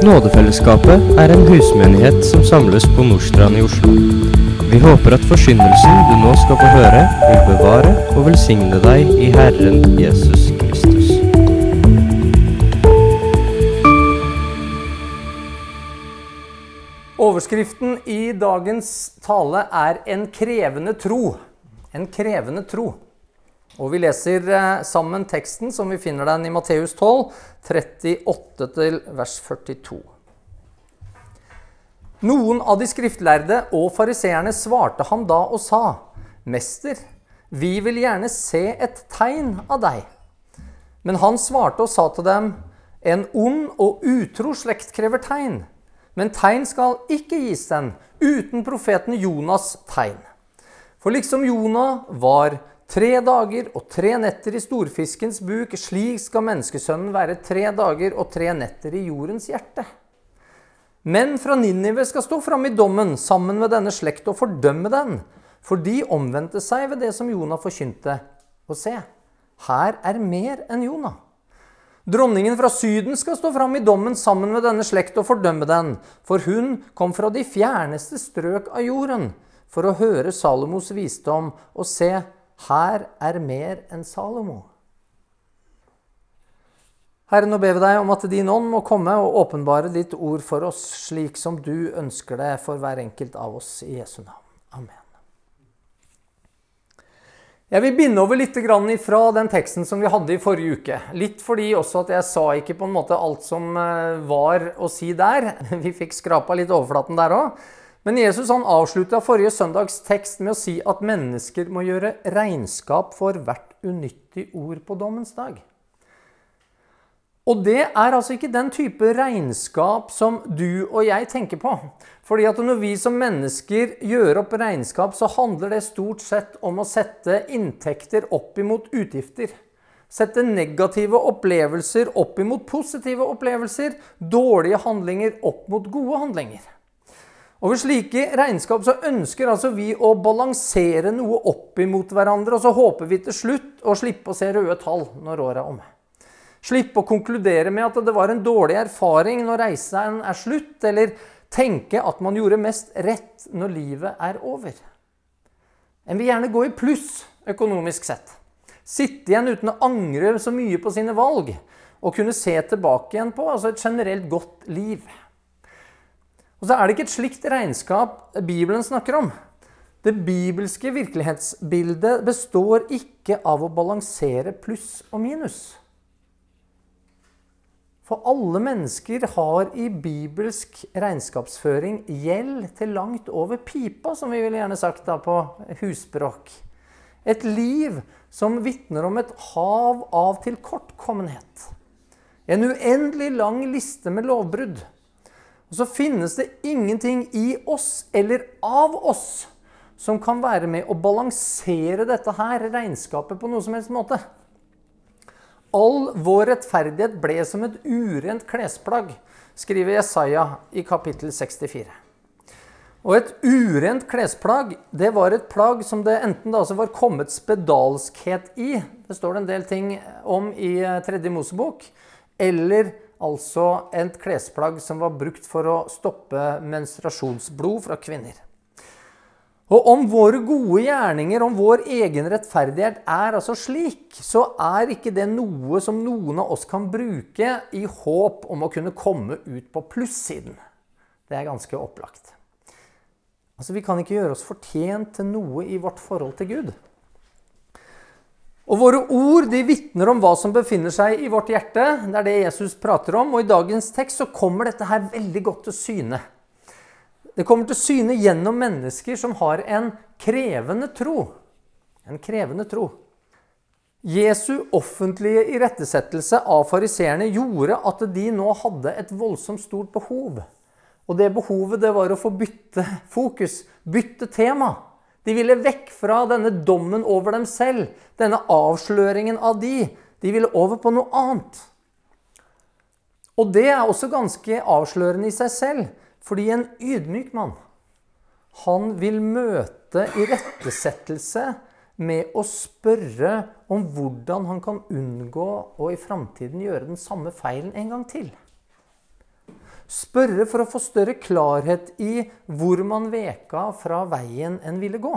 Nådefellesskapet er en husmenighet som samles på Nordstrand i Oslo. Vi håper at forsyndelsen du nå skal få høre, vil bevare og velsigne deg i Herren Jesus Kristus. Overskriften i dagens tale er 'En krevende tro'. En krevende tro. Og vi leser eh, sammen teksten som vi finner den i Matteus 12, 38 til vers 42. Noen av de skriftlærde og fariseerne svarte ham da og sa, 'Mester, vi vil gjerne se et tegn av deg.' Men han svarte og sa til dem, 'En ond og utro slekt krever tegn.' Men tegn skal ikke gis den uten profeten Jonas' tegn. For liksom Jonah var tre dager og tre netter i storfiskens buk, slik skal menneskesønnen være tre dager og tre netter i jordens hjerte. Men fra Ninive skal stå fram i dommen sammen med denne slekt og fordømme den, for de omvendte seg ved det som Jonah forkynte. Og se, her er mer enn Jonah. Dronningen fra Syden skal stå fram i dommen sammen med denne slekt og fordømme den, for hun kom fra de fjerneste strøk av jorden for å høre Salomos visdom, og se, her er mer enn Salomo. Herre, nå ber vi deg om at din ånd må komme og åpenbare ditt ord for oss, slik som du ønsker det for hver enkelt av oss i Jesu navn. Amen. Jeg vil binde over litt fra den teksten som vi hadde i forrige uke. Litt fordi også at jeg sa ikke på en måte alt som var å si der. Vi fikk skrapa litt overflaten der òg. Men Jesus han avslutta forrige søndags tekst med å si at mennesker må gjøre regnskap for hvert unyttig ord på dommens dag. Og det er altså ikke den type regnskap som du og jeg tenker på. Fordi at når vi som mennesker gjør opp regnskap, så handler det stort sett om å sette inntekter opp imot utgifter. Sette negative opplevelser opp imot positive opplevelser. Dårlige handlinger opp mot gode handlinger. Og ved slike regnskap så ønsker altså vi å balansere noe opp imot hverandre, og så håper vi til slutt å slippe å se røde tall når året er omme. Slippe å konkludere med at det var en dårlig erfaring når reisen er slutt, eller tenke at man gjorde mest rett når livet er over. En vil gjerne gå i pluss økonomisk sett. Sitte igjen uten å angre så mye på sine valg, og kunne se tilbake igjen på altså et generelt godt liv. Og så er det ikke et slikt regnskap Bibelen snakker om. Det bibelske virkelighetsbildet består ikke av å balansere pluss og minus. For alle mennesker har i bibelsk regnskapsføring gjeld til langt over pipa, som vi ville gjerne sagt da på husspråk. Et liv som vitner om et hav av tilkortkommenhet. En uendelig lang liste med lovbrudd. Og så finnes det ingenting i oss eller av oss som kan være med å balansere dette her regnskapet på noe som helst måte. All vår rettferdighet ble som et urent klesplagg, skriver Jesaja i kapittel 64. Og et urent klesplagg det var et plagg som det enten da var kommet spedalskhet i, det står det en del ting om i tredje Mosebok, eller altså et klesplagg som var brukt for å stoppe menstruasjonsblod fra kvinner. Og om våre gode gjerninger, om vår egen rettferdighet er altså slik, så er ikke det noe som noen av oss kan bruke i håp om å kunne komme ut på plussiden. Det er ganske opplagt. Altså, Vi kan ikke gjøre oss fortjent til noe i vårt forhold til Gud. Og Våre ord de vitner om hva som befinner seg i vårt hjerte. Det er det Jesus prater om. Og I dagens tekst så kommer dette her veldig godt til syne. Det kommer til syne gjennom mennesker som har en krevende tro. En krevende tro. Jesu offentlige irettesettelse av fariseerne gjorde at de nå hadde et voldsomt stort behov. Og det behovet det var å få bytte fokus, bytte tema. De ville vekk fra denne dommen over dem selv, denne avsløringen av de. De ville over på noe annet. Og det er også ganske avslørende i seg selv. Fordi en ydmyk mann, han vil møte irettesettelse med å spørre om hvordan han kan unngå å i framtiden gjøre den samme feilen en gang til. Spørre for å få større klarhet i hvor man veka fra veien en ville gå.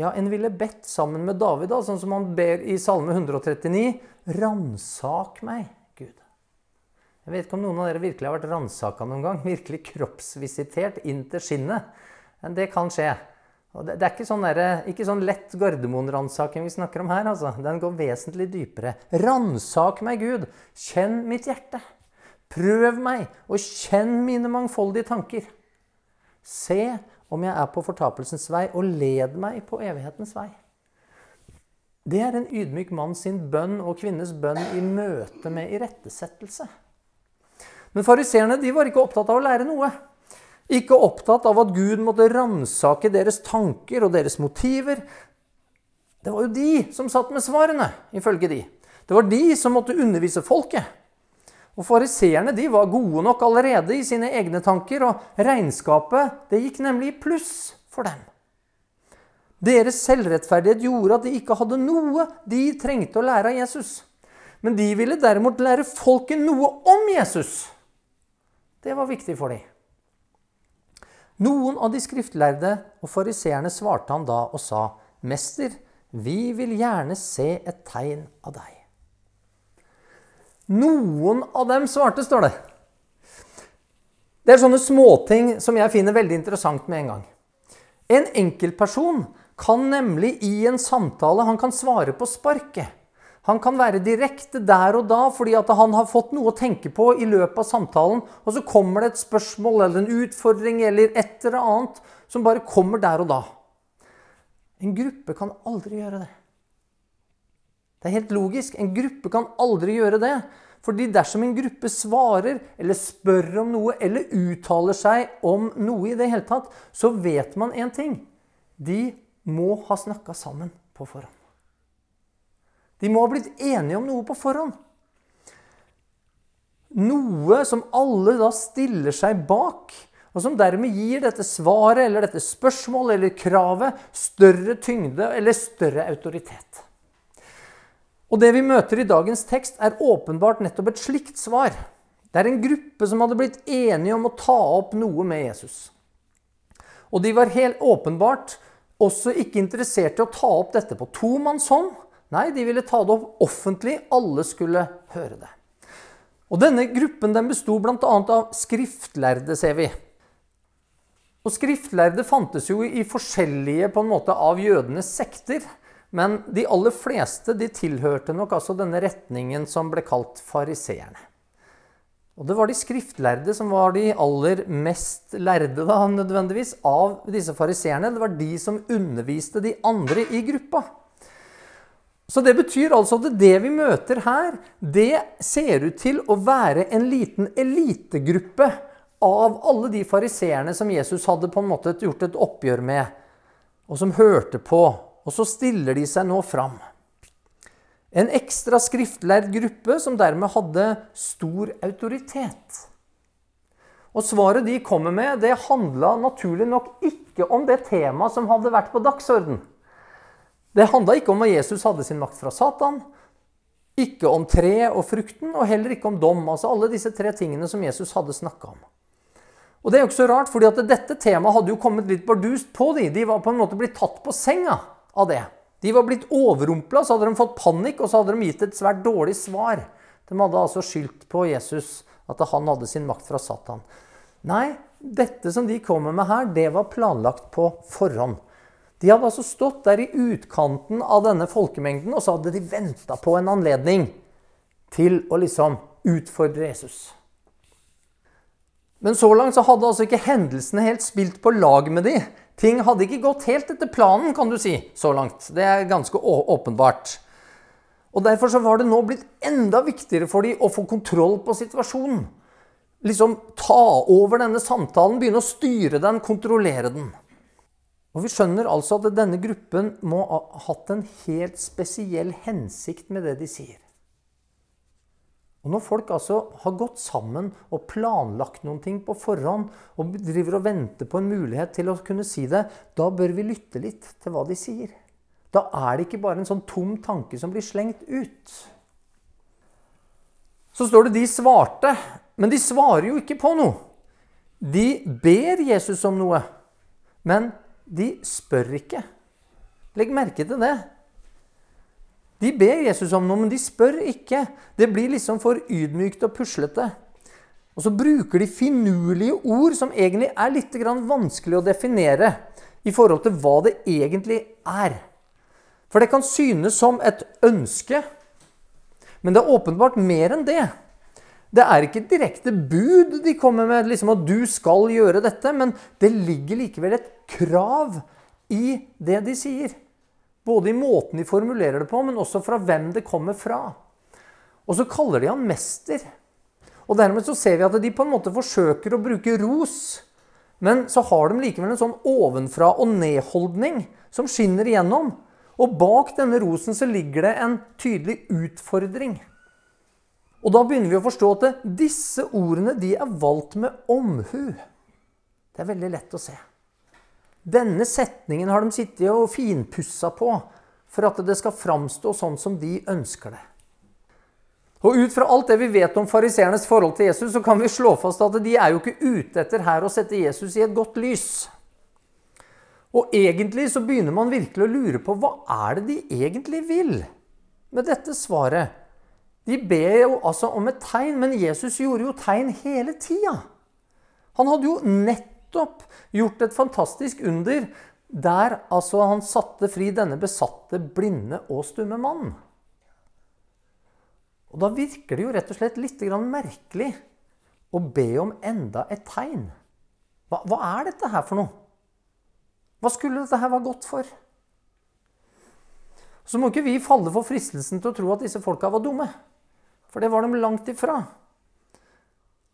Ja, en ville bedt sammen med David, da, sånn som han ber i Salme 139. Ransak meg, Gud. Jeg vet ikke om noen av dere virkelig har vært ransaka noen gang. Virkelig kroppsvisitert inn til skinnet. Men det kan skje. Og det, det er ikke sånn, der, ikke sånn lett Gardermoen-ransaking vi snakker om her. altså. Den går vesentlig dypere. Ransak meg, Gud. Kjenn mitt hjerte. Prøv meg, og kjenn mine mangfoldige tanker. Se om jeg er på fortapelsens vei, og led meg på evighetens vei. Det er en ydmyk mann sin bønn og kvinnes bønn i møte med irettesettelse. Men fariseerne var ikke opptatt av å lære noe. Ikke opptatt av at Gud måtte ransake deres tanker og deres motiver. Det var jo de som satt med svarene, ifølge de. Det var de som måtte undervise folket. Og Fariseerne var gode nok allerede i sine egne tanker, og regnskapet det gikk nemlig i pluss for dem. Deres selvrettferdighet gjorde at de ikke hadde noe de trengte å lære av Jesus. Men de ville derimot lære folket noe om Jesus. Det var viktig for dem. Noen av de skriftlærde og fariseerne svarte han da og sa, 'Mester, vi vil gjerne se et tegn av deg.' Noen av dem svarte, står det. Det er sånne småting som jeg finner veldig interessant med en gang. En enkeltperson kan nemlig i en samtale han kan svare på sparket. Han kan være direkte der og da fordi at han har fått noe å tenke på i løpet av samtalen, og så kommer det et spørsmål eller en utfordring eller et eller annet som bare kommer der og da. En gruppe kan aldri gjøre det. Det er helt logisk. En gruppe kan aldri gjøre det. Fordi dersom en gruppe svarer eller spør om noe eller uttaler seg om noe i det hele tatt, så vet man én ting. De må ha snakka sammen på forhånd. De må ha blitt enige om noe på forhånd. Noe som alle da stiller seg bak, og som dermed gir dette svaret eller dette spørsmålet eller kravet større tyngde eller større autoritet. Og Det vi møter i dagens tekst, er åpenbart nettopp et slikt svar. Det er en gruppe som hadde blitt enige om å ta opp noe med Jesus. Og de var helt åpenbart også ikke interessert i å ta opp dette på tomannshånd, Nei, de ville ta det opp offentlig. Alle skulle høre det. Og Denne gruppen den besto bl.a. av skriftlærde, ser vi. Og Skriftlærde fantes jo i forskjellige på en måte av jødenes sekter. Men de aller fleste de tilhørte nok altså denne retningen som ble kalt fariseerne. Og Det var de skriftlærde som var de aller mest lærde da, nødvendigvis, av disse fariseerne. Det var de som underviste de andre i gruppa. Så det betyr altså at det vi møter her, det ser ut til å være en liten elitegruppe av alle de fariseerne som Jesus hadde på en måte gjort et oppgjør med, og som hørte på. Og så stiller de seg nå fram. En ekstra skriftlærd gruppe som dermed hadde stor autoritet. Og svaret de kommer med, det handla naturlig nok ikke om det temaet som hadde vært på dagsorden. Det handla ikke om at Jesus hadde sin makt fra Satan, ikke om tre og frukten, og heller ikke om dom. Altså alle disse tre tingene som Jesus hadde snakka om. Og det er jo ikke så rart, fordi at dette temaet hadde jo kommet litt bardust på de. De var på en måte blitt tatt på senga av det. De var blitt overrumpla, så hadde de fått panikk, og så hadde de gitt et svært dårlig svar. De hadde altså skyldt på Jesus at han hadde sin makt fra Satan. Nei, dette som de kommer med her, det var planlagt på forhånd. De hadde altså stått der i utkanten av denne folkemengden, og så hadde de venta på en anledning til å liksom utfordre Jesus. Men så langt så hadde altså ikke hendelsene helt spilt på lag med de. Ting hadde ikke gått helt etter planen, kan du si, så langt. Det er ganske åpenbart. Og Derfor så var det nå blitt enda viktigere for de å få kontroll på situasjonen. Liksom ta over denne samtalen, begynne å styre den, kontrollere den. Og Vi skjønner altså at denne gruppen må ha hatt en helt spesiell hensikt med det de sier. Og Når folk altså har gått sammen og planlagt noen ting på forhånd, og driver og venter på en mulighet til å kunne si det, da bør vi lytte litt til hva de sier. Da er det ikke bare en sånn tom tanke som blir slengt ut. Så står det de svarte Men de svarer jo ikke på noe. De ber Jesus om noe, men de spør ikke. Legg merke til det. De ber Jesus om noe, men de spør ikke. Det blir liksom for ydmykt og puslete. Og så bruker de finurlige ord som egentlig er litt vanskelig å definere i forhold til hva det egentlig er. For det kan synes som et ønske, men det er åpenbart mer enn det. Det er ikke et direkte bud de kommer med, liksom at du skal gjøre dette, men det ligger likevel et krav i det de sier. Både i måten de formulerer det på, men også fra hvem det kommer fra. Og så kaller de han mester. Og dermed så ser vi at de på en måte forsøker å bruke ros. Men så har de likevel en sånn ovenfra og ned-holdning som skinner igjennom. Og bak denne rosen så ligger det en tydelig utfordring. Og da begynner vi å forstå at disse ordene de er valgt med omhu. Det er veldig lett å se. Denne setningen har de sittet og finpussa på for at det skal framstå sånn som de ønsker det. Og Ut fra alt det vi vet om fariseernes forhold til Jesus, så kan vi slå fast at de er jo ikke ute etter her å sette Jesus i et godt lys. Og egentlig så begynner man virkelig å lure på hva er det de egentlig vil med dette svaret. De ber jo altså om et tegn, men Jesus gjorde jo tegn hele tida. Han hadde jo nettopp gjort et fantastisk under der altså han satte fri denne besatte, blinde og stumme mannen. Og Da virker det jo rett og slett litt merkelig å be om enda et tegn. Hva, hva er dette her for noe? Hva skulle dette her være godt for? Så må ikke vi falle for fristelsen til å tro at disse folka var dumme. For det var de langt ifra.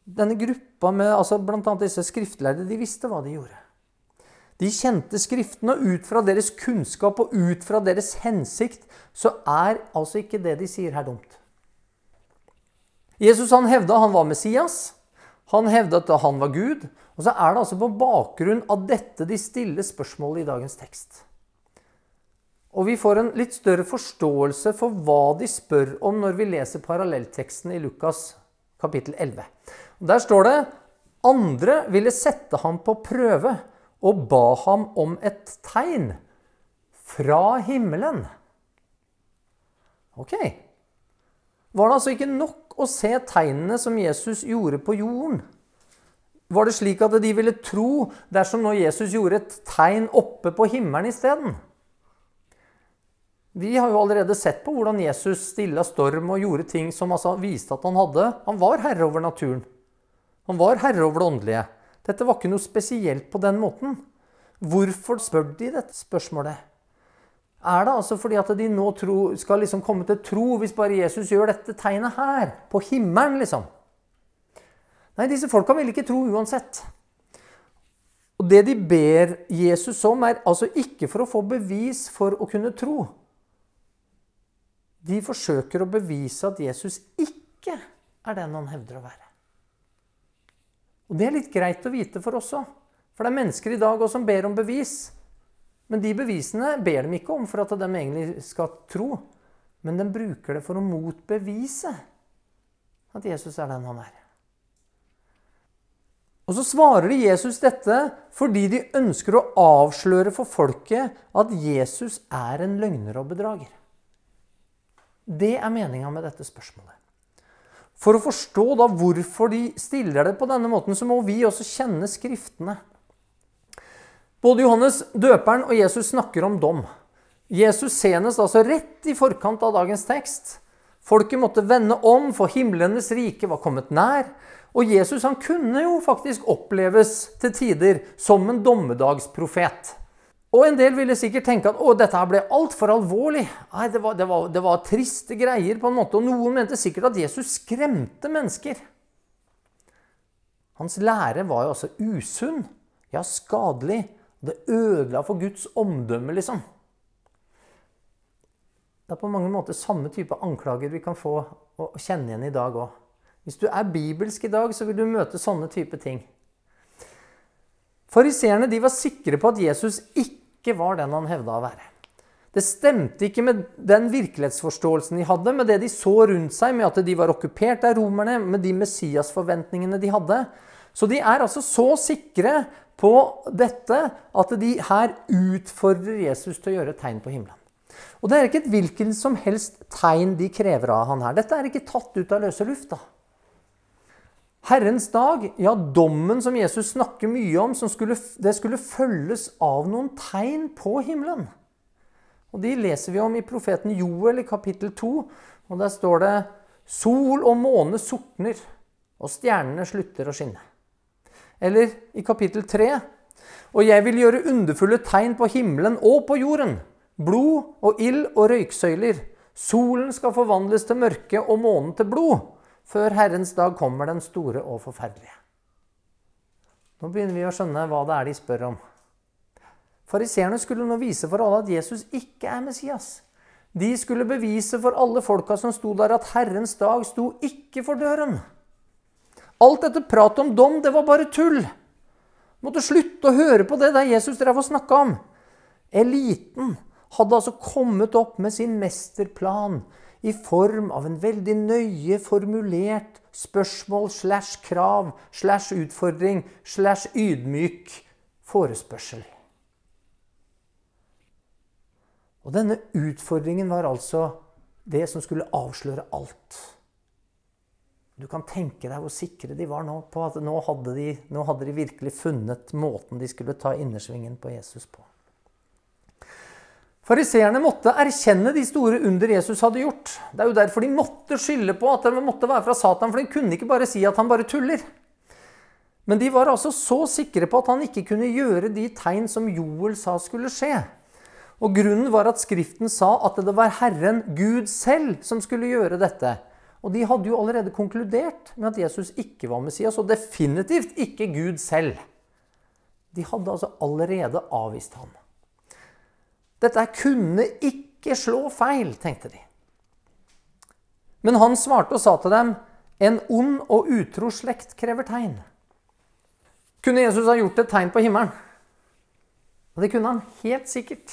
Denne gruppa med altså bl.a. disse skriftlærde, de visste hva de gjorde. De kjente Skriftene, og ut fra deres kunnskap og ut fra deres hensikt så er altså ikke det de sier her, dumt. Jesus han hevda han var Messias. Han hevda at han var Gud. Og så er det altså på bakgrunn av dette de stiller spørsmålet i dagens tekst. Og vi får en litt større forståelse for hva de spør om når vi leser parallellteksten i Lukas kapittel 11. Der står det andre ville sette ham på prøve og ba ham om et tegn fra himmelen. Ok. Var det altså ikke nok å se tegnene som Jesus gjorde på jorden? Var det slik at de ville tro dersom nå Jesus gjorde et tegn oppe på himmelen isteden? Vi har jo allerede sett på hvordan Jesus stilla storm og gjorde ting som altså viste at han hadde Han var herre over naturen. Han var herre over det åndelige. Dette var ikke noe spesielt på den måten. Hvorfor spør de dette spørsmålet? Er det altså fordi at de nå tro, skal liksom komme til tro hvis bare Jesus gjør dette tegnet her? På himmelen, liksom? Nei, disse folka vil ikke tro uansett. Og det de ber Jesus om, er altså ikke for å få bevis for å kunne tro de forsøker å bevise at Jesus ikke er den han hevder å være. Og Det er litt greit å vite for oss òg. For det er mennesker i dag også som ber om bevis. Men de bevisene ber de ikke om for at de egentlig skal tro. Men de bruker det for å motbevise at Jesus er den han er. Og så svarer de Jesus dette fordi de ønsker å avsløre for folket at Jesus er en løgner og bedrager. Det er meninga med dette spørsmålet. For å forstå da hvorfor de stiller det på denne måten, så må vi også kjenne Skriftene. Både Johannes døperen og Jesus snakker om dom. Jesus senest altså rett i forkant av dagens tekst. Folket måtte vende om, for himlenes rike var kommet nær. Og Jesus han kunne jo faktisk oppleves til tider som en dommedagsprofet. Og en del ville sikkert tenke at å, dette her ble altfor alvorlig. Nei, det var, det, var, det var, triste greier, på en måte. Og noen mente sikkert at Jesus skremte mennesker. Hans lære var jo også usunn, ja, skadelig. Det ødela for Guds omdømme, liksom. Det er på mange måter samme type anklager vi kan få å kjenne igjen i dag òg. Hvis du er bibelsk i dag, så vil du møte sånne type ting. Fariseerne var sikre på at Jesus ikke var den han hevda å være. Det stemte ikke med den virkelighetsforståelsen de hadde, med det de så rundt seg, med at de var okkupert av romerne, med de Messias-forventningene de hadde. Så de er altså så sikre på dette at de her utfordrer Jesus til å gjøre tegn på himmelen. Og det er ikke et hvilken som helst tegn de krever av han her. Dette er ikke tatt ut av løse lufta. Herrens dag, ja, dommen som Jesus snakker mye om, skulle, det skulle følges av noen tegn på himmelen. Og De leser vi om i profeten Joel i kapittel 2. og Der står det Sol og måne sortner, og stjernene slutter å skinne. Eller i kapittel 3. Og jeg vil gjøre underfulle tegn på himmelen og på jorden. Blod og ild og røyksøyler. Solen skal forvandles til mørke og månen til blod. Før Herrens dag kommer den store og forferdelige. Nå begynner vi å skjønne hva det er de spør om. Fariseerne skulle nå vise for alle at Jesus ikke er Messias. De skulle bevise for alle folka som sto der, at Herrens dag sto ikke for døren. Alt dette pratet om dom, det var bare tull. Måtte slutte å høre på det der Jesus drev og snakka om. Eliten hadde altså kommet opp med sin mesterplan i form av en veldig nøye formulert spørsmål slash krav slash utfordring slash ydmyk forespørsel. Og denne utfordringen var altså det som skulle avsløre alt. Du kan tenke deg hvor sikre de var nå på at nå hadde de, nå hadde de virkelig funnet måten de skulle ta innersvingen på Jesus på. Fariseerne måtte erkjenne de store under Jesus hadde gjort. Det er jo derfor de måtte skylde på at det måtte være fra Satan, for de kunne ikke bare si at han bare tuller. Men de var altså så sikre på at han ikke kunne gjøre de tegn som Joel sa skulle skje. Og Grunnen var at Skriften sa at det var Herren, Gud selv, som skulle gjøre dette. Og de hadde jo allerede konkludert med at Jesus ikke var Messias, og definitivt ikke Gud selv. De hadde altså allerede avvist ham. Dette kunne ikke slå feil, tenkte de. Men han svarte og sa til dem, en ond og utro slekt krever tegn. Kunne Jesus ha gjort et tegn på himmelen? Og det kunne han helt sikkert.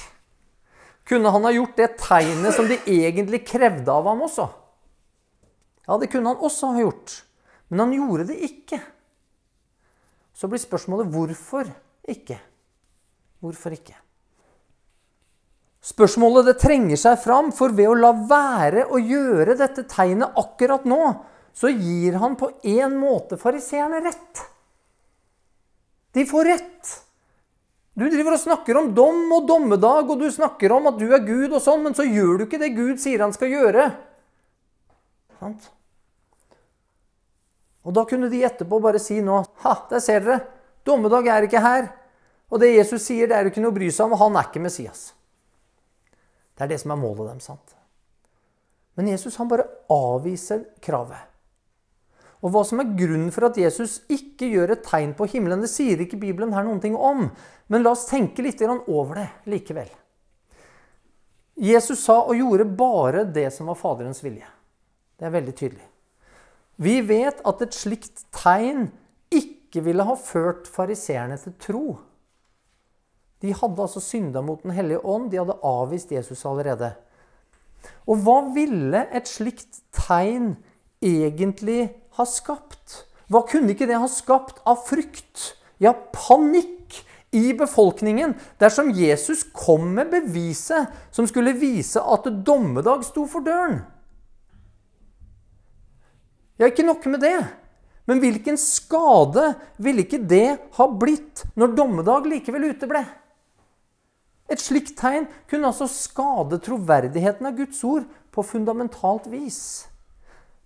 Kunne han ha gjort det tegnet som de egentlig krevde av ham også? Ja, det kunne han også ha gjort. Men han gjorde det ikke. Så blir spørsmålet hvorfor ikke? Hvorfor ikke? Spørsmålet det trenger seg fram, for ved å la være å gjøre dette tegnet akkurat nå, så gir han på en måte fariseerne rett. De får rett. Du driver og snakker om dom og dommedag, og du snakker om at du er Gud, og sånn, men så gjør du ikke det Gud sier han skal gjøre. Sant? Og da kunne de etterpå bare si nå Ha, der ser dere. Dommedag er ikke her. Og det Jesus sier, det er jo ikke noe å bry seg om, og han er ikke Messias. Det er det som er målet dem, sant? Men Jesus han bare avviser kravet. Og hva som er grunnen for at Jesus ikke gjør et tegn på himmelen, det sier ikke Bibelen her noen ting om. Men la oss tenke litt over det likevel. Jesus sa og gjorde bare det som var Faderens vilje. Det er veldig tydelig. Vi vet at et slikt tegn ikke ville ha ført fariseerne til tro. De hadde altså synda mot Den hellige ånd. De hadde avvist Jesus allerede. Og hva ville et slikt tegn egentlig ha skapt? Hva kunne ikke det ha skapt av frykt? Ja, panikk i befolkningen dersom Jesus kom med beviset som skulle vise at dommedag sto for døren. Ja, ikke nok med det. Men hvilken skade ville ikke det ha blitt når dommedag likevel uteble? Et slikt tegn kunne altså skade troverdigheten av Guds ord på fundamentalt vis.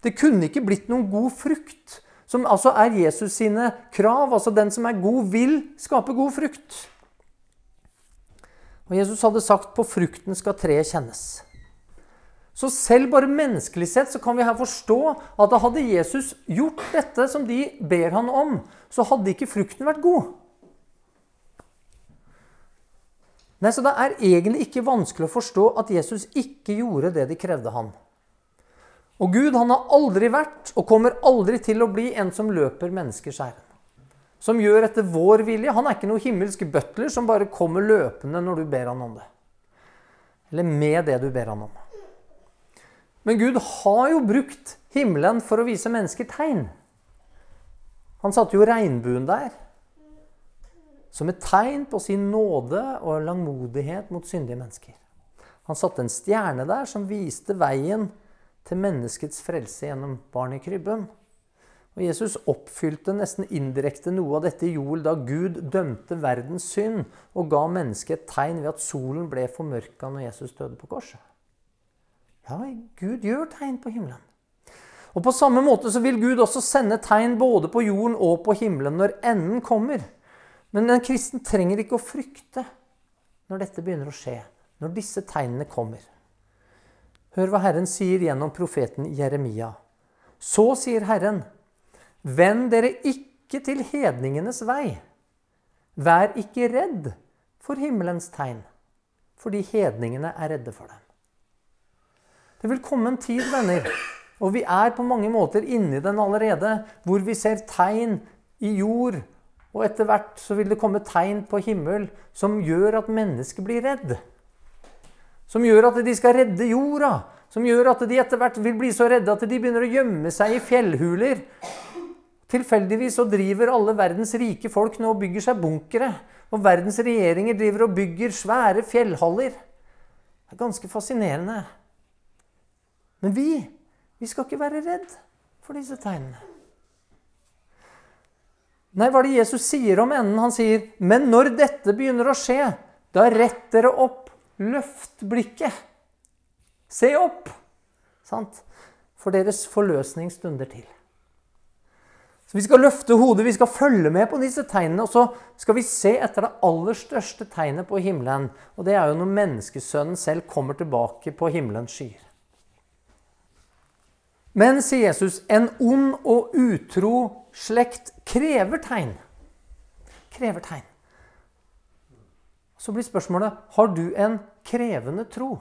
Det kunne ikke blitt noen god frukt, som altså er Jesus sine krav. Altså den som er god, vil skape god frukt. Og Jesus hadde sagt på frukten skal treet kjennes. Så selv bare menneskelig sett så kan vi her forstå at da hadde Jesus gjort dette som de ber han om, så hadde ikke frukten vært god. Nei, Så det er egentlig ikke vanskelig å forstå at Jesus ikke gjorde det de krevde han. Og Gud han har aldri vært og kommer aldri til å bli en som løper menneskers ærend. Som gjør etter vår vilje. Han er ikke noe himmelsk butler som bare kommer løpende når du ber han om det. eller med det du ber han om. Men Gud har jo brukt himmelen for å vise mennesker tegn. Han satte jo regnbuen der som et tegn på sin nåde og langmodighet mot syndige mennesker. Han satte en stjerne der som viste veien til menneskets frelse gjennom barn i krybben. Og Jesus oppfylte nesten indirekte noe av dette i jord da Gud dømte verdens synd og ga mennesket et tegn ved at solen ble formørka når Jesus døde på korset. Ja, Gud gjør tegn på himmelen. Og På samme måte så vil Gud også sende tegn både på jorden og på himmelen når enden kommer. Men en kristen trenger ikke å frykte når dette begynner å skje, når disse tegnene kommer. Hør hva Herren sier gjennom profeten Jeremia. Så sier Herren, vend dere ikke til hedningenes vei. Vær ikke redd for himmelens tegn, fordi hedningene er redde for dem. Det vil komme en tid, venner, og vi er på mange måter inni den allerede, hvor vi ser tegn i jord og etter hvert så vil det komme tegn på himmel som gjør at mennesker blir redd. Som gjør at de skal redde jorda. Som gjør at de etter hvert vil bli så redde at de begynner å gjemme seg i fjellhuler. Tilfeldigvis så driver alle verdens rike folk nå og bygger seg bunkere. Og verdens regjeringer driver og bygger svære fjellhaller. Det er ganske fascinerende. Men vi, vi skal ikke være redd for disse tegnene. Nei, hva er det Jesus sier om enden? Han sier, 'Men når dette begynner å skje, da rett dere opp, løft blikket. Se opp!' Sant? For deres forløsning stunder til. Så Vi skal løfte hodet, vi skal følge med på disse tegnene. Og så skal vi se etter det aller største tegnet på himmelen. Og det er jo når menneskesønnen selv kommer tilbake på himmelens skyer. Men, sier Jesus, en ond og utro slekt krever tegn. Krever tegn. Så blir spørsmålet har du en krevende tro.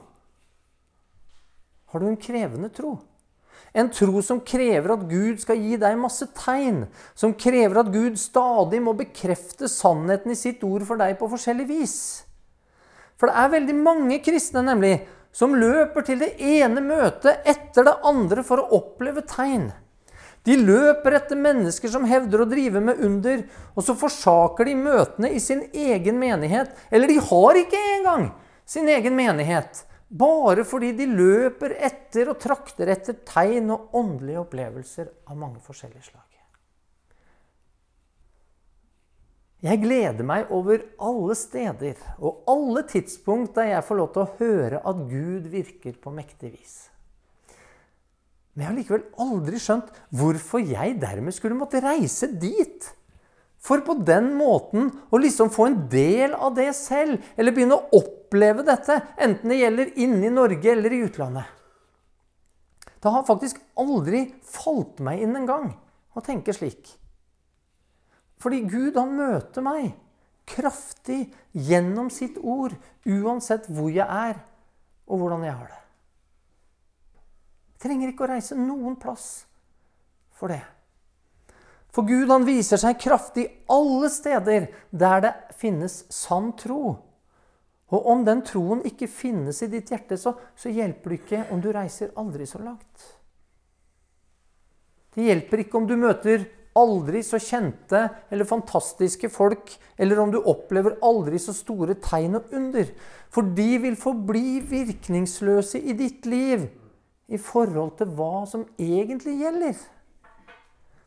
Har du en krevende tro? En tro som krever at Gud skal gi deg masse tegn. Som krever at Gud stadig må bekrefte sannheten i sitt ord for deg på forskjellig vis. For det er veldig mange kristne nemlig, som løper til det ene møtet etter det andre for å oppleve tegn. De løper etter mennesker som hevder å drive med under, og så forsaker de møtene i sin egen menighet. Eller de har ikke engang sin egen menighet. Bare fordi de løper etter og trakter etter tegn og åndelige opplevelser av mange forskjellige slag. Jeg gleder meg over alle steder og alle tidspunkt der jeg får lov til å høre at Gud virker på mektig vis. Men jeg har likevel aldri skjønt hvorfor jeg dermed skulle måtte reise dit. For på den måten å liksom få en del av det selv, eller begynne å oppleve dette, enten det gjelder inne i Norge eller i utlandet. Det har faktisk aldri falt meg inn en gang å tenke slik. Fordi Gud, han møter meg kraftig gjennom sitt ord, uansett hvor jeg er, og hvordan jeg har det. Jeg Trenger ikke å reise noen plass for det. For Gud han viser seg kraftig alle steder der det finnes sann tro. Og om den troen ikke finnes i ditt hjerte, så, så hjelper det ikke om du reiser aldri så langt. Det hjelper ikke om du møter aldri så kjente eller fantastiske folk, eller om du opplever aldri så store tegn og under. For de vil forbli virkningsløse i ditt liv i forhold til hva som egentlig gjelder.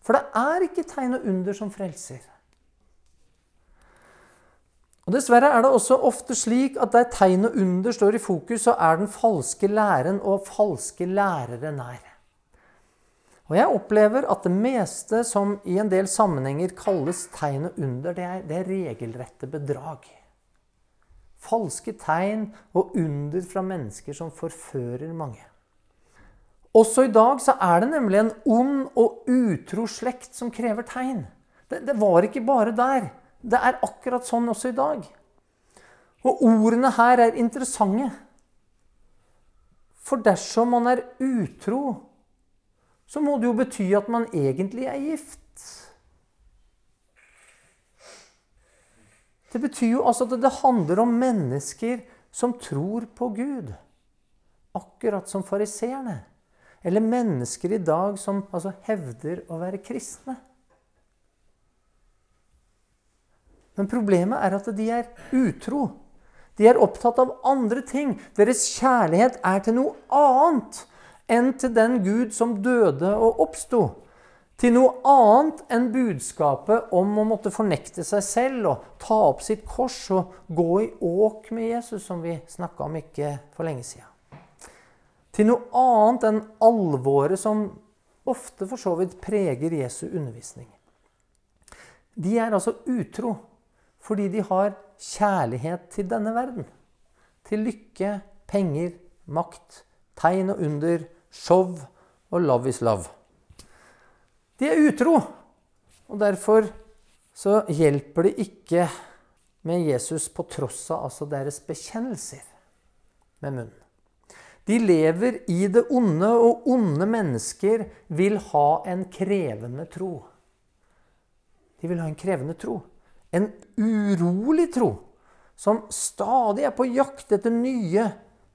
For det er ikke tegn og under som frelser. Og Dessverre er det også ofte slik at der tegn og under står i fokus, så er den falske læren og falske lærere nær. Og Jeg opplever at det meste som i en del sammenhenger kalles tegn og under, det er, det er regelrette bedrag. Falske tegn og under fra mennesker som forfører mange. Også i dag så er det nemlig en ond og utro slekt som krever tegn. Det, det, var ikke bare der. Det er akkurat sånn også i dag. Og ordene her er interessante. For dersom man er utro, så må det jo bety at man egentlig er gift. Det betyr jo altså at det handler om mennesker som tror på Gud, akkurat som fariseerne. Eller mennesker i dag som altså, hevder å være kristne. Men problemet er at de er utro. De er opptatt av andre ting. Deres kjærlighet er til noe annet enn til den Gud som døde og oppsto. Til noe annet enn budskapet om å måtte fornekte seg selv og ta opp sitt kors og gå i åk med Jesus, som vi snakka om ikke for lenge sida. Til noe annet enn alvoret som ofte for så vidt preger Jesu undervisning. De er altså utro fordi de har kjærlighet til denne verden. Til lykke, penger, makt, tegn og under, show og love is love. De er utro, og derfor så hjelper det ikke med Jesus på tross av altså deres bekjennelser med munnen. De lever i det onde, og onde mennesker vil ha en krevende tro. De vil ha en krevende tro. En urolig tro som stadig er på jakt etter nye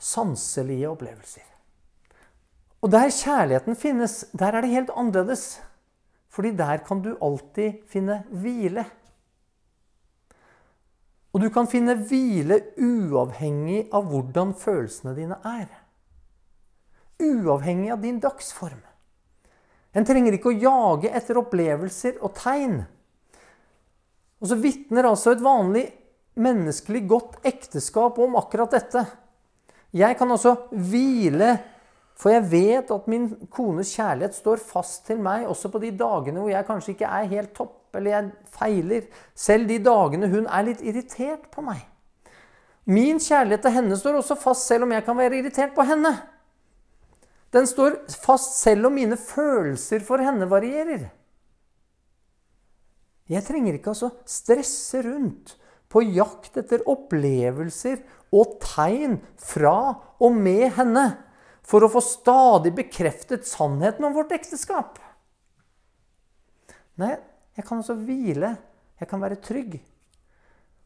sanselige opplevelser. Og der kjærligheten finnes, der er det helt annerledes. Fordi der kan du alltid finne hvile. Og du kan finne hvile uavhengig av hvordan følelsene dine er. Uavhengig av din dagsform. En trenger ikke å jage etter opplevelser og tegn. Og så vitner altså et vanlig menneskelig godt ekteskap om akkurat dette. Jeg kan altså hvile, for jeg vet at min kones kjærlighet står fast til meg også på de dagene hvor jeg kanskje ikke er helt topp, eller jeg feiler. Selv de dagene hun er litt irritert på meg. Min kjærlighet til henne står også fast selv om jeg kan være irritert på henne. Den står fast selv om mine følelser for henne varierer. Jeg trenger ikke altså stresse rundt på jakt etter opplevelser og tegn fra og med henne for å få stadig bekreftet sannheten om vårt ekteskap. Nei, jeg kan altså hvile. Jeg kan være trygg.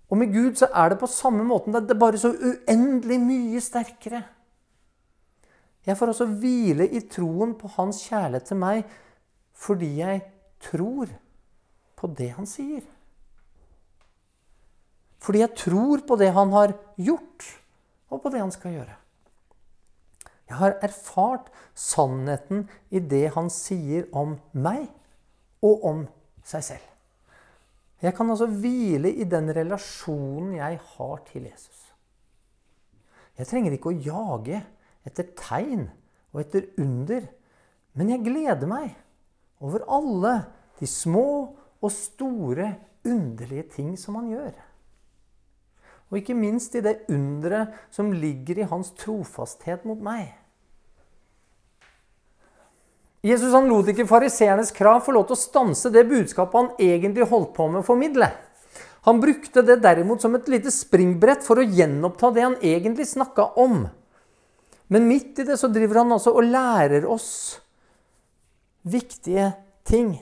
Og med Gud så er det på samme måten. Det er bare så uendelig mye sterkere. Jeg får altså hvile i troen på hans kjærlighet til meg fordi jeg tror på det han sier. Fordi jeg tror på det han har gjort, og på det han skal gjøre. Jeg har erfart sannheten i det han sier om meg og om seg selv. Jeg kan altså hvile i den relasjonen jeg har til Jesus. Jeg trenger ikke å jage etter tegn og etter under, men jeg gleder meg over alle de små og store, underlige ting som han gjør. Og ikke minst i det underet som ligger i hans trofasthet mot meg. Jesus han lot ikke fariseernes krav få lov til å stanse det budskapet han egentlig holdt på med å formidle. Han brukte det derimot som et lite springbrett for å gjenoppta det han egentlig snakka om. Men midt i det så driver han altså og lærer oss viktige ting.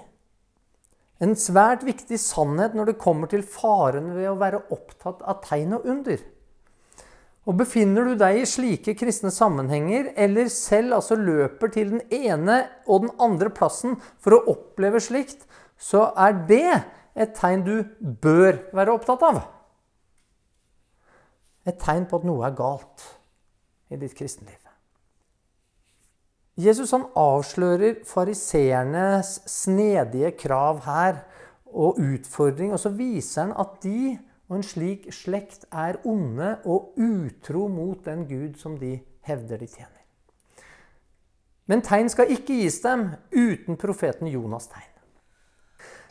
En svært viktig sannhet når det kommer til faren ved å være opptatt av tegn og under. Og Befinner du deg i slike kristne sammenhenger, eller selv altså løper til den ene og den andre plassen for å oppleve slikt, så er det et tegn du bør være opptatt av. Et tegn på at noe er galt i ditt kristenliv. Jesus han avslører fariseernes snedige krav her og utfordring. Og så viser han at de og en slik slekt er onde og utro mot den Gud som de hevder de tjener. Men tegn skal ikke gis dem uten profeten Jonas' tegn.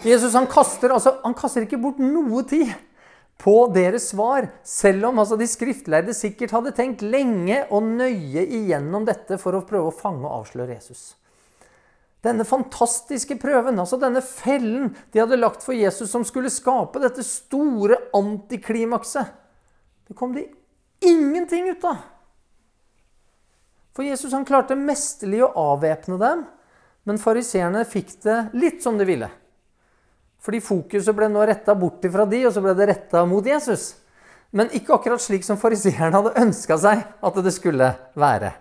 Jesus han kaster, altså, han kaster ikke bort noe tid på deres svar, selv om altså, de skriftlærde sikkert hadde tenkt lenge og nøye igjennom dette for å prøve å fange og avsløre Jesus. Denne fantastiske prøven, altså denne fellen de hadde lagt for Jesus, som skulle skape dette store antiklimakset, det kom de ingenting ut av. For Jesus han klarte mesterlig å avvæpne dem, men fariseerne fikk det litt som de ville. Fordi fokuset ble nå retta bort fra de, og så ble det retta mot Jesus. men ikke akkurat slik som fariseerne hadde ønska seg at det skulle være.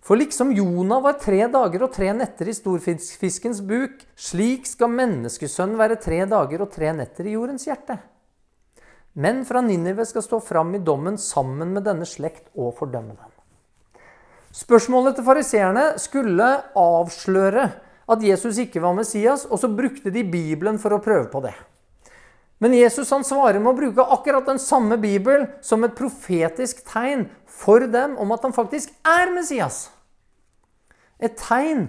For liksom Jonah var tre dager og tre netter i storfiskens buk, slik skal menneskesønnen være tre dager og tre netter i jordens hjerte. Men fra Ninive skal stå fram i dommen sammen med denne slekt og fordømme den. Spørsmålet til fariseerne skulle avsløre at Jesus ikke var Messias, og så brukte de Bibelen for å prøve på det. Men Jesus han svarer med å bruke akkurat den samme Bibelen som et profetisk tegn for dem om at han faktisk er Messias. Et tegn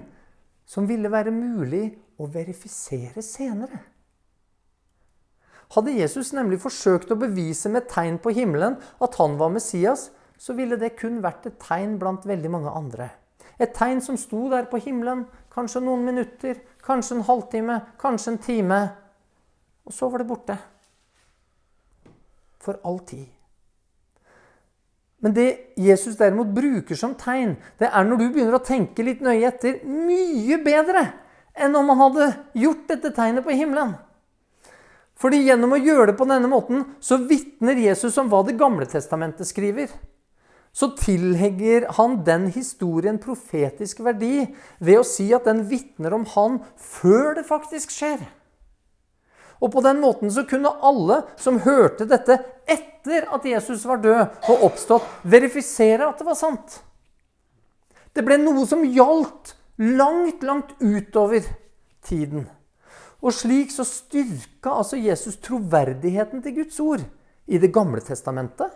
som ville være mulig å verifisere senere. Hadde Jesus nemlig forsøkt å bevise med tegn på himmelen at han var Messias, så ville det kun vært et tegn blant veldig mange andre. Et tegn som sto der på himmelen, kanskje noen minutter, kanskje en halvtime, kanskje en time. Og så var det borte. For all tid. Men det Jesus derimot bruker som tegn, det er når du begynner å tenke litt nøye etter, mye bedre enn om han hadde gjort dette tegnet på himmelen. Fordi gjennom å gjøre det på denne måten, så vitner Jesus om hva Det gamle testamentet skriver. Så tilhenger han den historien profetisk verdi ved å si at den vitner om han før det faktisk skjer. Og på den måten så kunne alle som hørte dette etter at Jesus var død og oppstått, verifisere at det var sant. Det ble noe som gjaldt langt, langt utover tiden. Og slik så styrka altså Jesus troverdigheten til Guds ord i Det gamle testamentet.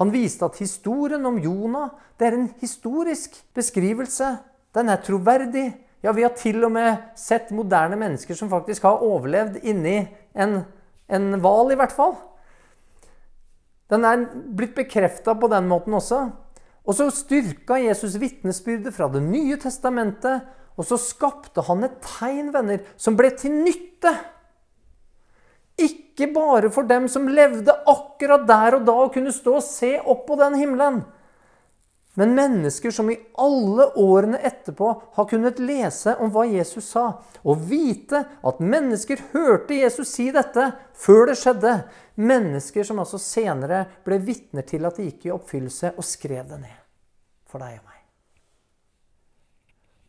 Han viste at historien om Jonah det er en historisk beskrivelse. Den er troverdig. Ja, vi har til og med sett moderne mennesker som faktisk har overlevd inni en, en hval, i hvert fall. Den er blitt bekrefta på den måten også. Og så styrka Jesus vitnesbyrdet fra Det nye testamentet. Og så skapte han et tegn, venner, som ble til nytte. Ikke bare for dem som levde akkurat der og da og kunne stå og se opp på den himmelen. Men mennesker som i alle årene etterpå har kunnet lese om hva Jesus sa, og vite at mennesker hørte Jesus si dette før det skjedde. Mennesker som altså senere ble vitner til at det gikk i oppfyllelse, og skrev det ned for deg og meg.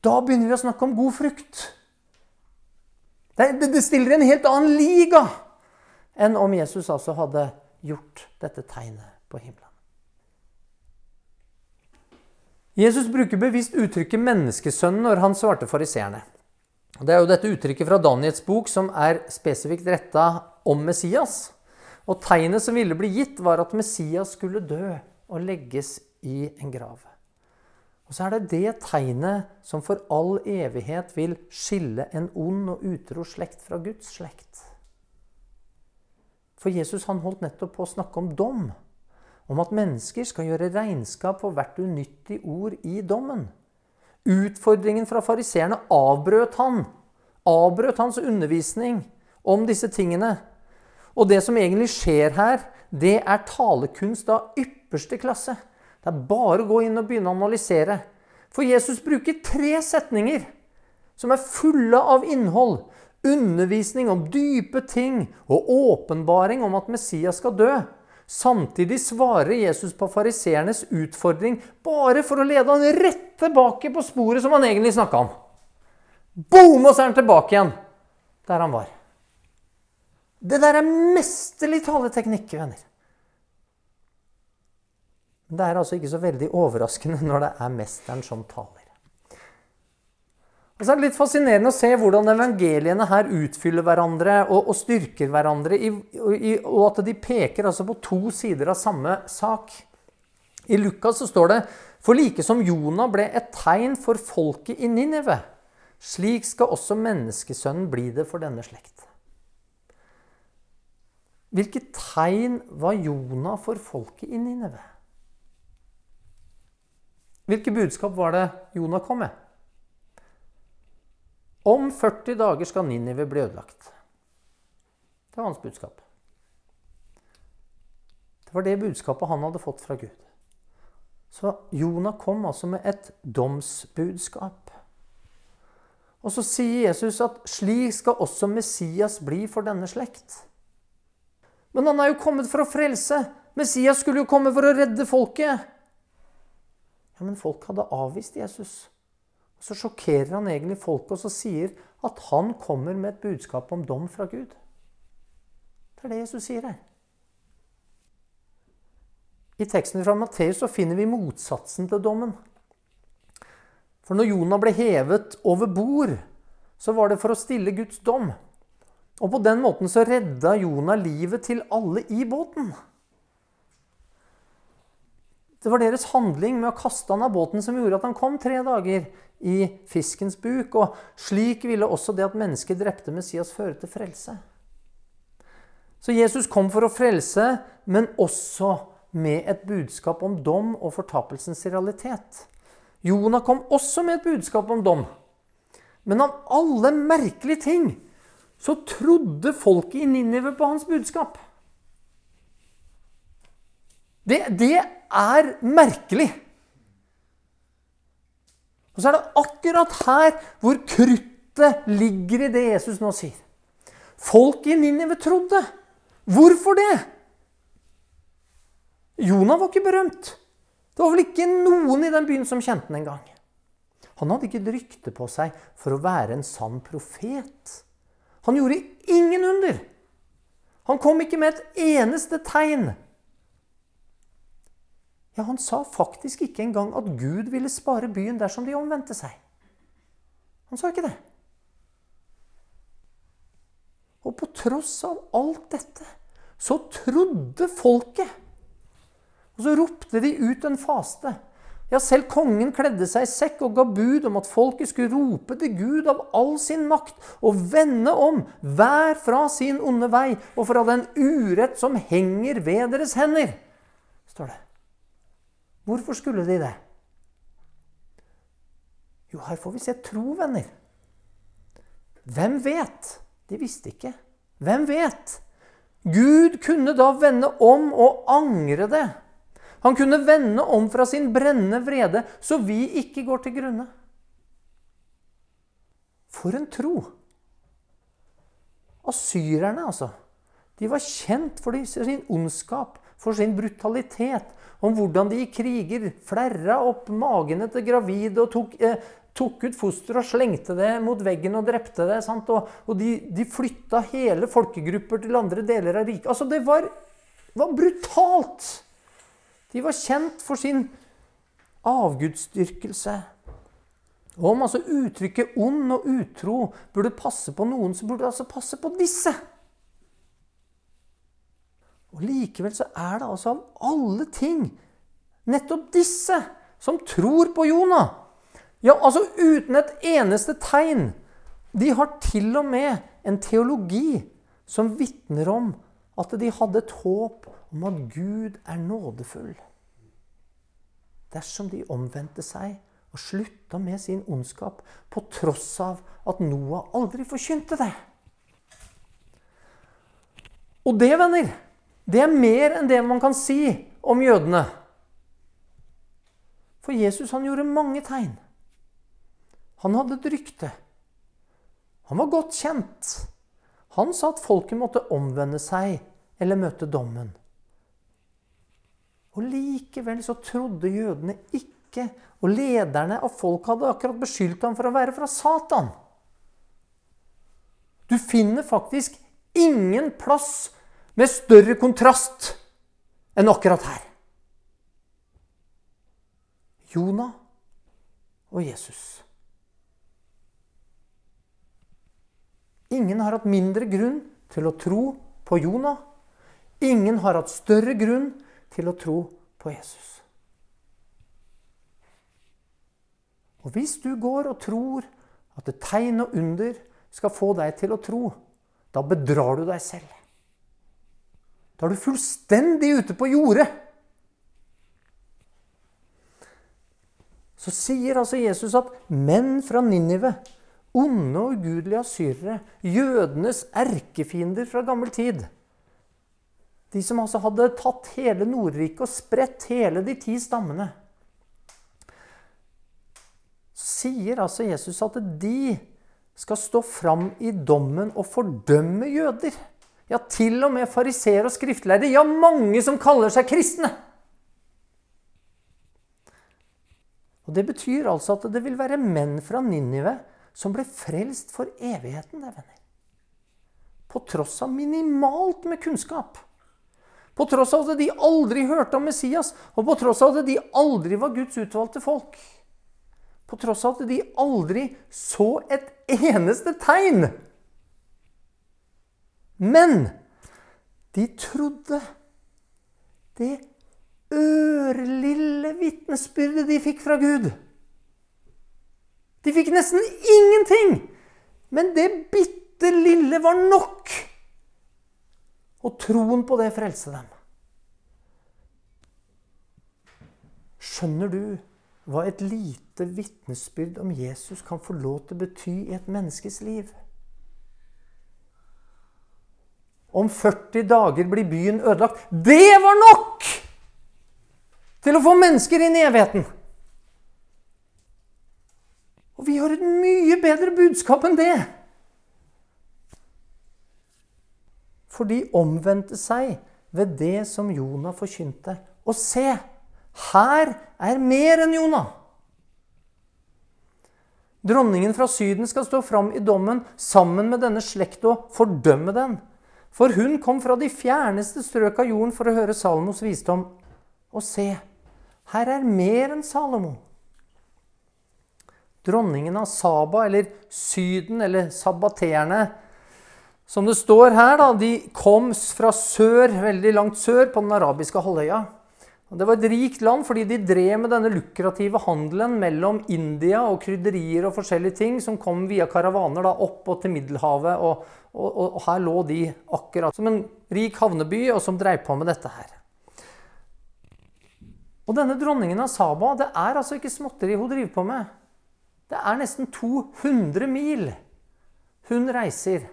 Da begynner vi å snakke om god frukt. Det, det stiller en helt annen liga enn om Jesus altså hadde gjort dette tegnet på himmelen. Jesus bruker bevisst uttrykket 'menneskesønnen' når han svarte fariseerne. Det er jo dette uttrykket fra Daniels bok som er spesifikt retta om Messias. Og tegnet som ville bli gitt, var at Messias skulle dø og legges i en grav. Og så er det det tegnet som for all evighet vil skille en ond og utro slekt fra Guds slekt. For Jesus han holdt nettopp på å snakke om dom om at mennesker skal gjøre regnskap for hvert unyttig ord i dommen. Utfordringen fra fariseerne avbrøt han. Avbrøt hans undervisning om disse tingene. Og det som egentlig skjer her, det er talekunst av ypperste klasse. Det er bare å gå inn og begynne å analysere. For Jesus bruker tre setninger som er fulle av innhold. Undervisning om dype ting og åpenbaring om at Messias skal dø. Samtidig svarer Jesus på fariseernes utfordring bare for å lede han rett tilbake på sporet som han egentlig snakka om. Boom, og så er han tilbake igjen der han var. Det der er mesterlig taleteknikk, venner. Det er altså ikke så veldig overraskende når det er mesteren som taler. Og så er det litt fascinerende å se hvordan evangeliene her utfyller hverandre og, og styrker hverandre, i, i, og at de peker altså på to sider av samme sak. I Lukas så står det For like som Jonah ble et tegn for folket i Ninive, slik skal også menneskesønnen bli det for denne slekt. Hvilke tegn var Jonah for folket i Ninive? Hvilke budskap var det Jonah kom med? Om 40 dager skal Ninive bli ødelagt. Det var hans budskap. Det var det budskapet han hadde fått fra Gud. Så Jonah kom altså med et domsbudskap. Og så sier Jesus at slik skal også Messias bli for denne slekt. Men han er jo kommet for å frelse. Messias skulle jo komme for å redde folket. Ja, Men folk hadde avvist Jesus. Så sjokkerer han egentlig folket og så sier at han kommer med et budskap om dom fra Gud. Det er det Jesus sier her. I teksten fra Matteus så finner vi motsatsen til dommen. For når Jonah ble hevet over bord, så var det for å stille Guds dom. Og på den måten så redda Jonah livet til alle i båten. Det var deres handling med å kaste han av båten som gjorde at han kom tre dager i fiskens buk. Og slik ville også det at mennesket drepte Messias, føre til frelse. Så Jesus kom for å frelse, men også med et budskap om dom og fortapelsens realitet. Jonah kom også med et budskap om dom. Men av alle merkelige ting så trodde folket i Ninive på hans budskap. Det, det er merkelig. Og så er det akkurat her hvor kruttet ligger i det Jesus nå sier. Folk i Ninive trodde. Hvorfor det? Jonah var ikke berømt. Det var vel ikke noen i den byen som kjente den engang. Han hadde ikke et rykte på seg for å være en sann profet. Han gjorde ingen under. Han kom ikke med et eneste tegn ja, Han sa faktisk ikke engang at Gud ville spare byen dersom de omvendte seg. Han sa ikke det. Og på tross av alt dette så trodde folket. Og så ropte de ut en faste. Ja, selv kongen kledde seg i sekk og ga bud om at folket skulle rope til Gud av all sin makt og vende om, hver fra sin onde vei og fra den urett som henger ved deres hender, står det. Hvorfor skulle de det? Jo, her får vi se tro, venner. Hvem vet? De visste ikke. Hvem vet? Gud kunne da vende om og angre det. Han kunne vende om fra sin brennende vrede, så vi ikke går til grunne. For en tro! Asyrerne, altså. De var kjent for sin ondskap, for sin brutalitet, om hvordan de i kriger flerra opp magene til gravide og tok, eh, tok ut foster og slengte det mot veggen og drepte det. Sant? Og, og de, de flytta hele folkegrupper til andre deler av riket. Altså, det var, var brutalt! De var kjent for sin avgudsdyrkelse. Og om altså uttrykket 'ond' og 'utro' burde passe på noen, så burde det altså passe på disse. Og Likevel så er det altså av alle ting nettopp disse som tror på Jonah. Ja, altså uten et eneste tegn. De har til og med en teologi som vitner om at de hadde et håp om at Gud er nådefull. Dersom de omvendte seg og slutta med sin ondskap på tross av at Noah aldri forkynte det. Og det, venner, det er mer enn det man kan si om jødene. For Jesus han gjorde mange tegn. Han hadde et rykte. Han var godt kjent. Han sa at folket måtte omvende seg eller møte dommen. Og Likevel så trodde jødene ikke, og lederne av folk hadde akkurat beskyldt ham for å være fra Satan. Du finner faktisk ingen plass med større kontrast enn akkurat her. Jonah og Jesus. Ingen har hatt mindre grunn til å tro på Jonah. Ingen har hatt større grunn til å tro på Jesus. Og hvis du går og tror at et tegn og under skal få deg til å tro, da bedrar du deg selv. Da er du fullstendig ute på jordet. Så sier altså Jesus at menn fra Ninive, onde og ugudelige asyrere, jødenes erkefiender fra gammel tid De som altså hadde tatt hele Nordriket og spredt hele de ti stammene sier altså Jesus at de skal stå fram i dommen og fordømme jøder. Ja, til og med fariseere og skriftlærere. Ja, mange som kaller seg kristne. Og Det betyr altså at det vil være menn fra Ninive som ble frelst for evigheten. det, venner. På tross av minimalt med kunnskap. På tross av at de aldri hørte om Messias, og på tross av at de aldri var Guds utvalgte folk. På tross av at de aldri så et eneste tegn. Men de trodde det ørlille vitnesbyrdet de fikk fra Gud. De fikk nesten ingenting, men det bitte lille var nok. Og troen på det frelste dem. Skjønner du hva et lite vitnesbyrd om Jesus kan få lov til å bety i et menneskes liv? Om 40 dager blir byen ødelagt. Det var nok til å få mennesker inn i evigheten! Og vi har et mye bedre budskap enn det. For de omvendte seg ved det som Jonah forkynte. Og se, her er mer enn Jonah. Dronningen fra Syden skal stå fram i dommen sammen med denne slekta og fordømme den. For hun kom fra de fjerneste strøk av jorden for å høre Salomos visdom. Og se, her er mer enn Salomo. Dronningen av Saba, eller Syden, eller sabbateerne, som det står her, da, de kom fra sør, veldig langt sør, på den arabiske halvøya. Det var et rikt land fordi de drev med denne lukrative handelen mellom India og krydderier og forskjellige ting som kom via karavaner da, opp og til Middelhavet. Og, og, og, her lå de akkurat som en rik havneby, og som dreiv på med dette her. Og denne dronningen av Saba, det er altså ikke småtteri hun driver på med. Det er nesten 200 mil hun reiser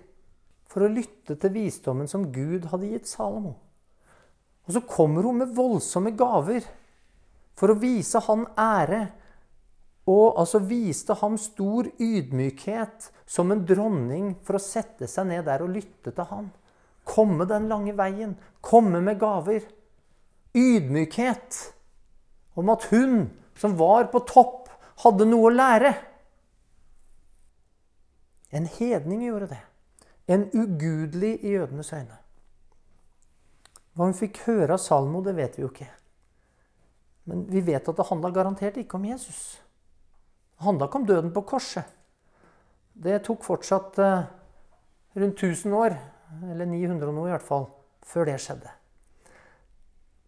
for å lytte til visdommen som Gud hadde gitt Salomo. Og så kommer hun med voldsomme gaver for å vise han ære. Og altså viste ham stor ydmykhet som en dronning for å sette seg ned der og lytte til han. Komme den lange veien. Komme med gaver. Ydmykhet om at hun som var på topp, hadde noe å lære. En hedning gjorde det. En ugudelig i jødenes øyne. Hva hun fikk høre av Salmo, det vet vi jo ikke. Men vi vet at det handla garantert ikke om Jesus. Det handla ikke om døden på korset. Det tok fortsatt eh, rundt 1000 år, eller 900 og noe i hvert fall, før det skjedde.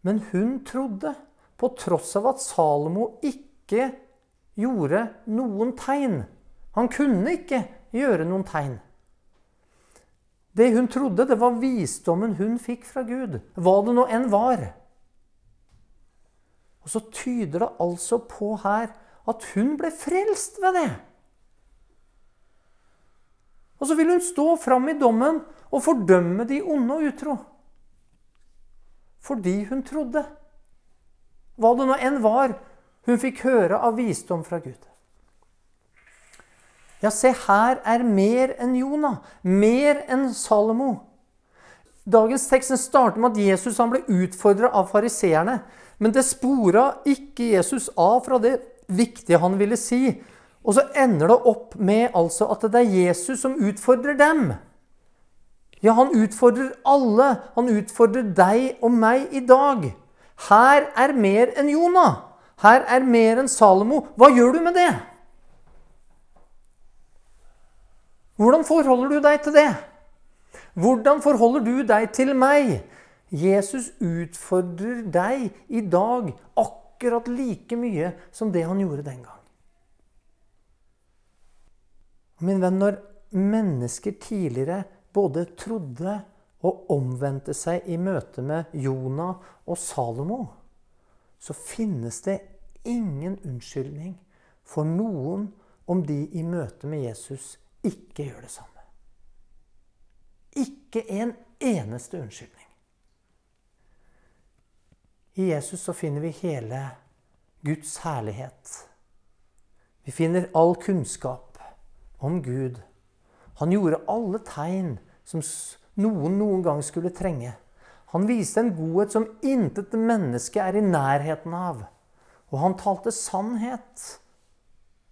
Men hun trodde på tross av at Salomo ikke gjorde noen tegn. Han kunne ikke gjøre noen tegn. Det hun trodde, det var visdommen hun fikk fra Gud, hva det nå enn var. Og så tyder det altså på her at hun ble frelst ved det. Og så vil hun stå fram i dommen og fordømme de onde og utro. Fordi hun trodde hva det nå enn var hun fikk høre av visdom fra Gud. Ja, se, her er mer enn Jonah, mer enn Salomo. Dagens tekst starter med at Jesus ble utfordra av fariseerne. Men det spora ikke Jesus av fra det viktige han ville si. Og så ender det opp med altså at det er Jesus som utfordrer dem. Ja, han utfordrer alle. Han utfordrer deg og meg i dag. Her er mer enn Jonah. Her er mer enn Salomo. Hva gjør du med det? Hvordan forholder du deg til det? Hvordan forholder du deg til meg? Jesus utfordrer deg i dag akkurat like mye som det han gjorde den gang. Min venn, når mennesker tidligere både trodde og omvendte seg i møte med Jonah og Salomo, så finnes det ingen unnskyldning for noen om de i møte med Jesus ikke gjør det samme. Ikke en eneste unnskyldning. I Jesus så finner vi hele Guds herlighet. Vi finner all kunnskap om Gud. Han gjorde alle tegn som noen noen gang skulle trenge. Han viste en godhet som intet menneske er i nærheten av. Og han talte sannhet.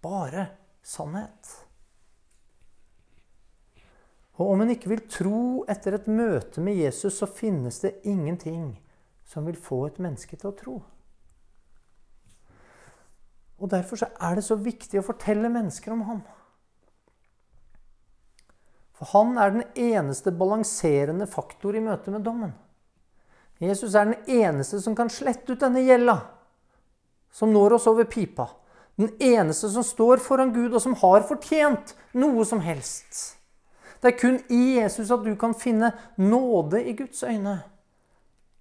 Bare sannhet. Og om en ikke vil tro etter et møte med Jesus, så finnes det ingenting som vil få et menneske til å tro. Og Derfor er det så viktig å fortelle mennesker om ham. For han er den eneste balanserende faktor i møte med dommen. Jesus er den eneste som kan slette ut denne gjelda som når oss over pipa. Den eneste som står foran Gud, og som har fortjent noe som helst. Det er kun i Jesus at du kan finne nåde i Guds øyne.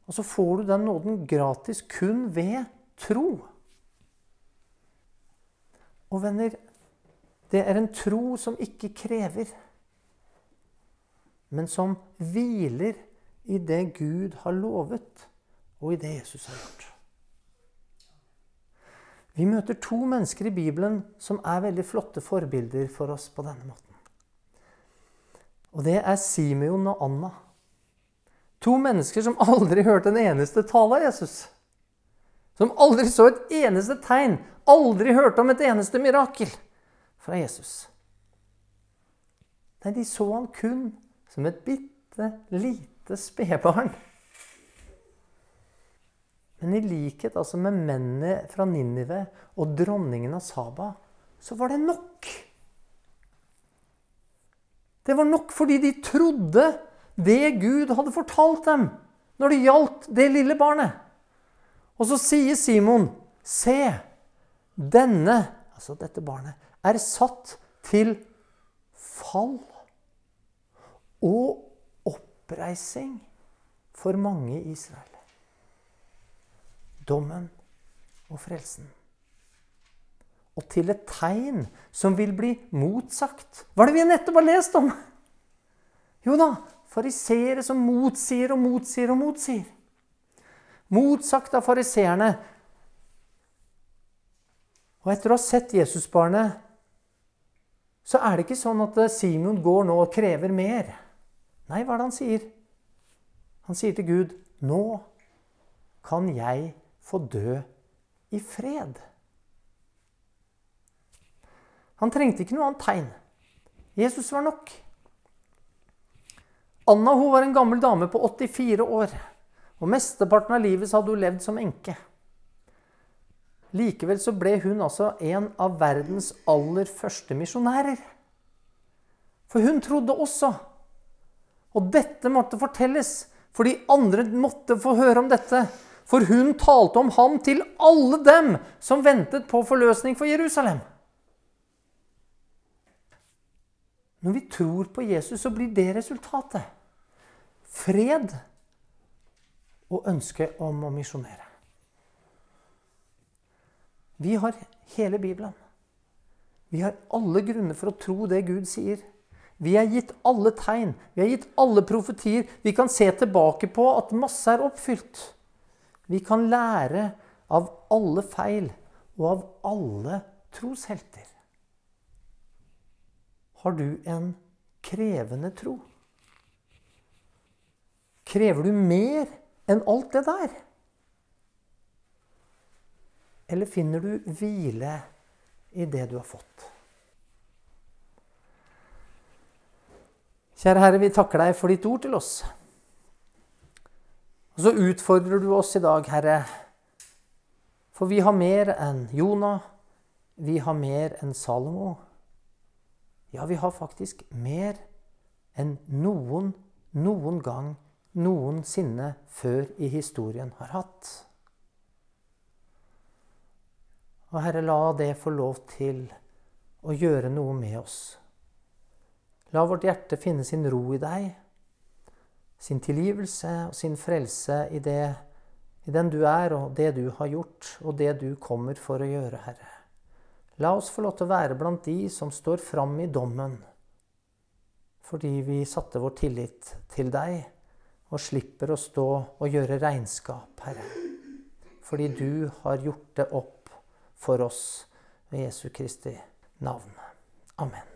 Og så får du den nåden gratis kun ved tro. Og venner, det er en tro som ikke krever, men som hviler i det Gud har lovet, og i det Jesus har gjort. Vi møter to mennesker i Bibelen som er veldig flotte forbilder for oss på denne måten. Og det er Simeon og Anna. To mennesker som aldri hørte en eneste tale av Jesus. Som aldri så et eneste tegn, aldri hørte om et eneste mirakel fra Jesus. Nei, de så han kun som et bitte lite spedbarn. Men i likhet altså med mennene fra Ninive og dronningen av Saba, så var det nok. Det var nok fordi de trodde det Gud hadde fortalt dem når det gjaldt det lille barnet. Og så sier Simon, se, denne, altså dette barnet, er satt til fall og oppreising for mange i Israel. Dommen og frelsen. Og til et tegn som vil bli motsagt. Hva er det vi nettopp har lest om? Jo da, fariseere som motsier og motsier og motsier. Motsagt av fariseerne. Og etter å ha sett Jesusbarnet, så er det ikke sånn at Simon går nå og krever mer. Nei, hva er det han sier? Han sier til Gud, 'Nå kan jeg få dø i fred'. Han trengte ikke noe annet tegn. Jesus var nok. Anna hun var en gammel dame på 84 år. Og Mesteparten av livet hadde hun levd som enke. Likevel så ble hun altså en av verdens aller første misjonærer. For hun trodde også. Og dette måtte fortelles, for de andre måtte få høre om dette. For hun talte om ham til alle dem som ventet på forløsning for Jerusalem. Når vi tror på Jesus, så blir det resultatet. Fred og ønske om å misjonere. Vi har hele Bibelen. Vi har alle grunner for å tro det Gud sier. Vi er gitt alle tegn, vi er gitt alle profetier. Vi kan se tilbake på at masse er oppfylt. Vi kan lære av alle feil og av alle troshelter. Har du en krevende tro? Krever du mer enn alt det der? Eller finner du hvile i det du har fått? Kjære Herre, vi takker deg for ditt ord til oss. Og så utfordrer du oss i dag, Herre, for vi har mer enn Jonah. Vi har mer enn Salomo. Ja, vi har faktisk mer enn noen noen gang noensinne før i historien har hatt. Og Herre, la det få lov til å gjøre noe med oss. La vårt hjerte finne sin ro i deg, sin tilgivelse og sin frelse i, det, i den du er, og det du har gjort, og det du kommer for å gjøre, Herre. La oss få lov til å være blant de som står fram i dommen, fordi vi satte vår tillit til deg og slipper å stå og gjøre regnskap, Herre. Fordi du har gjort det opp for oss ved Jesu Kristi navn. Amen.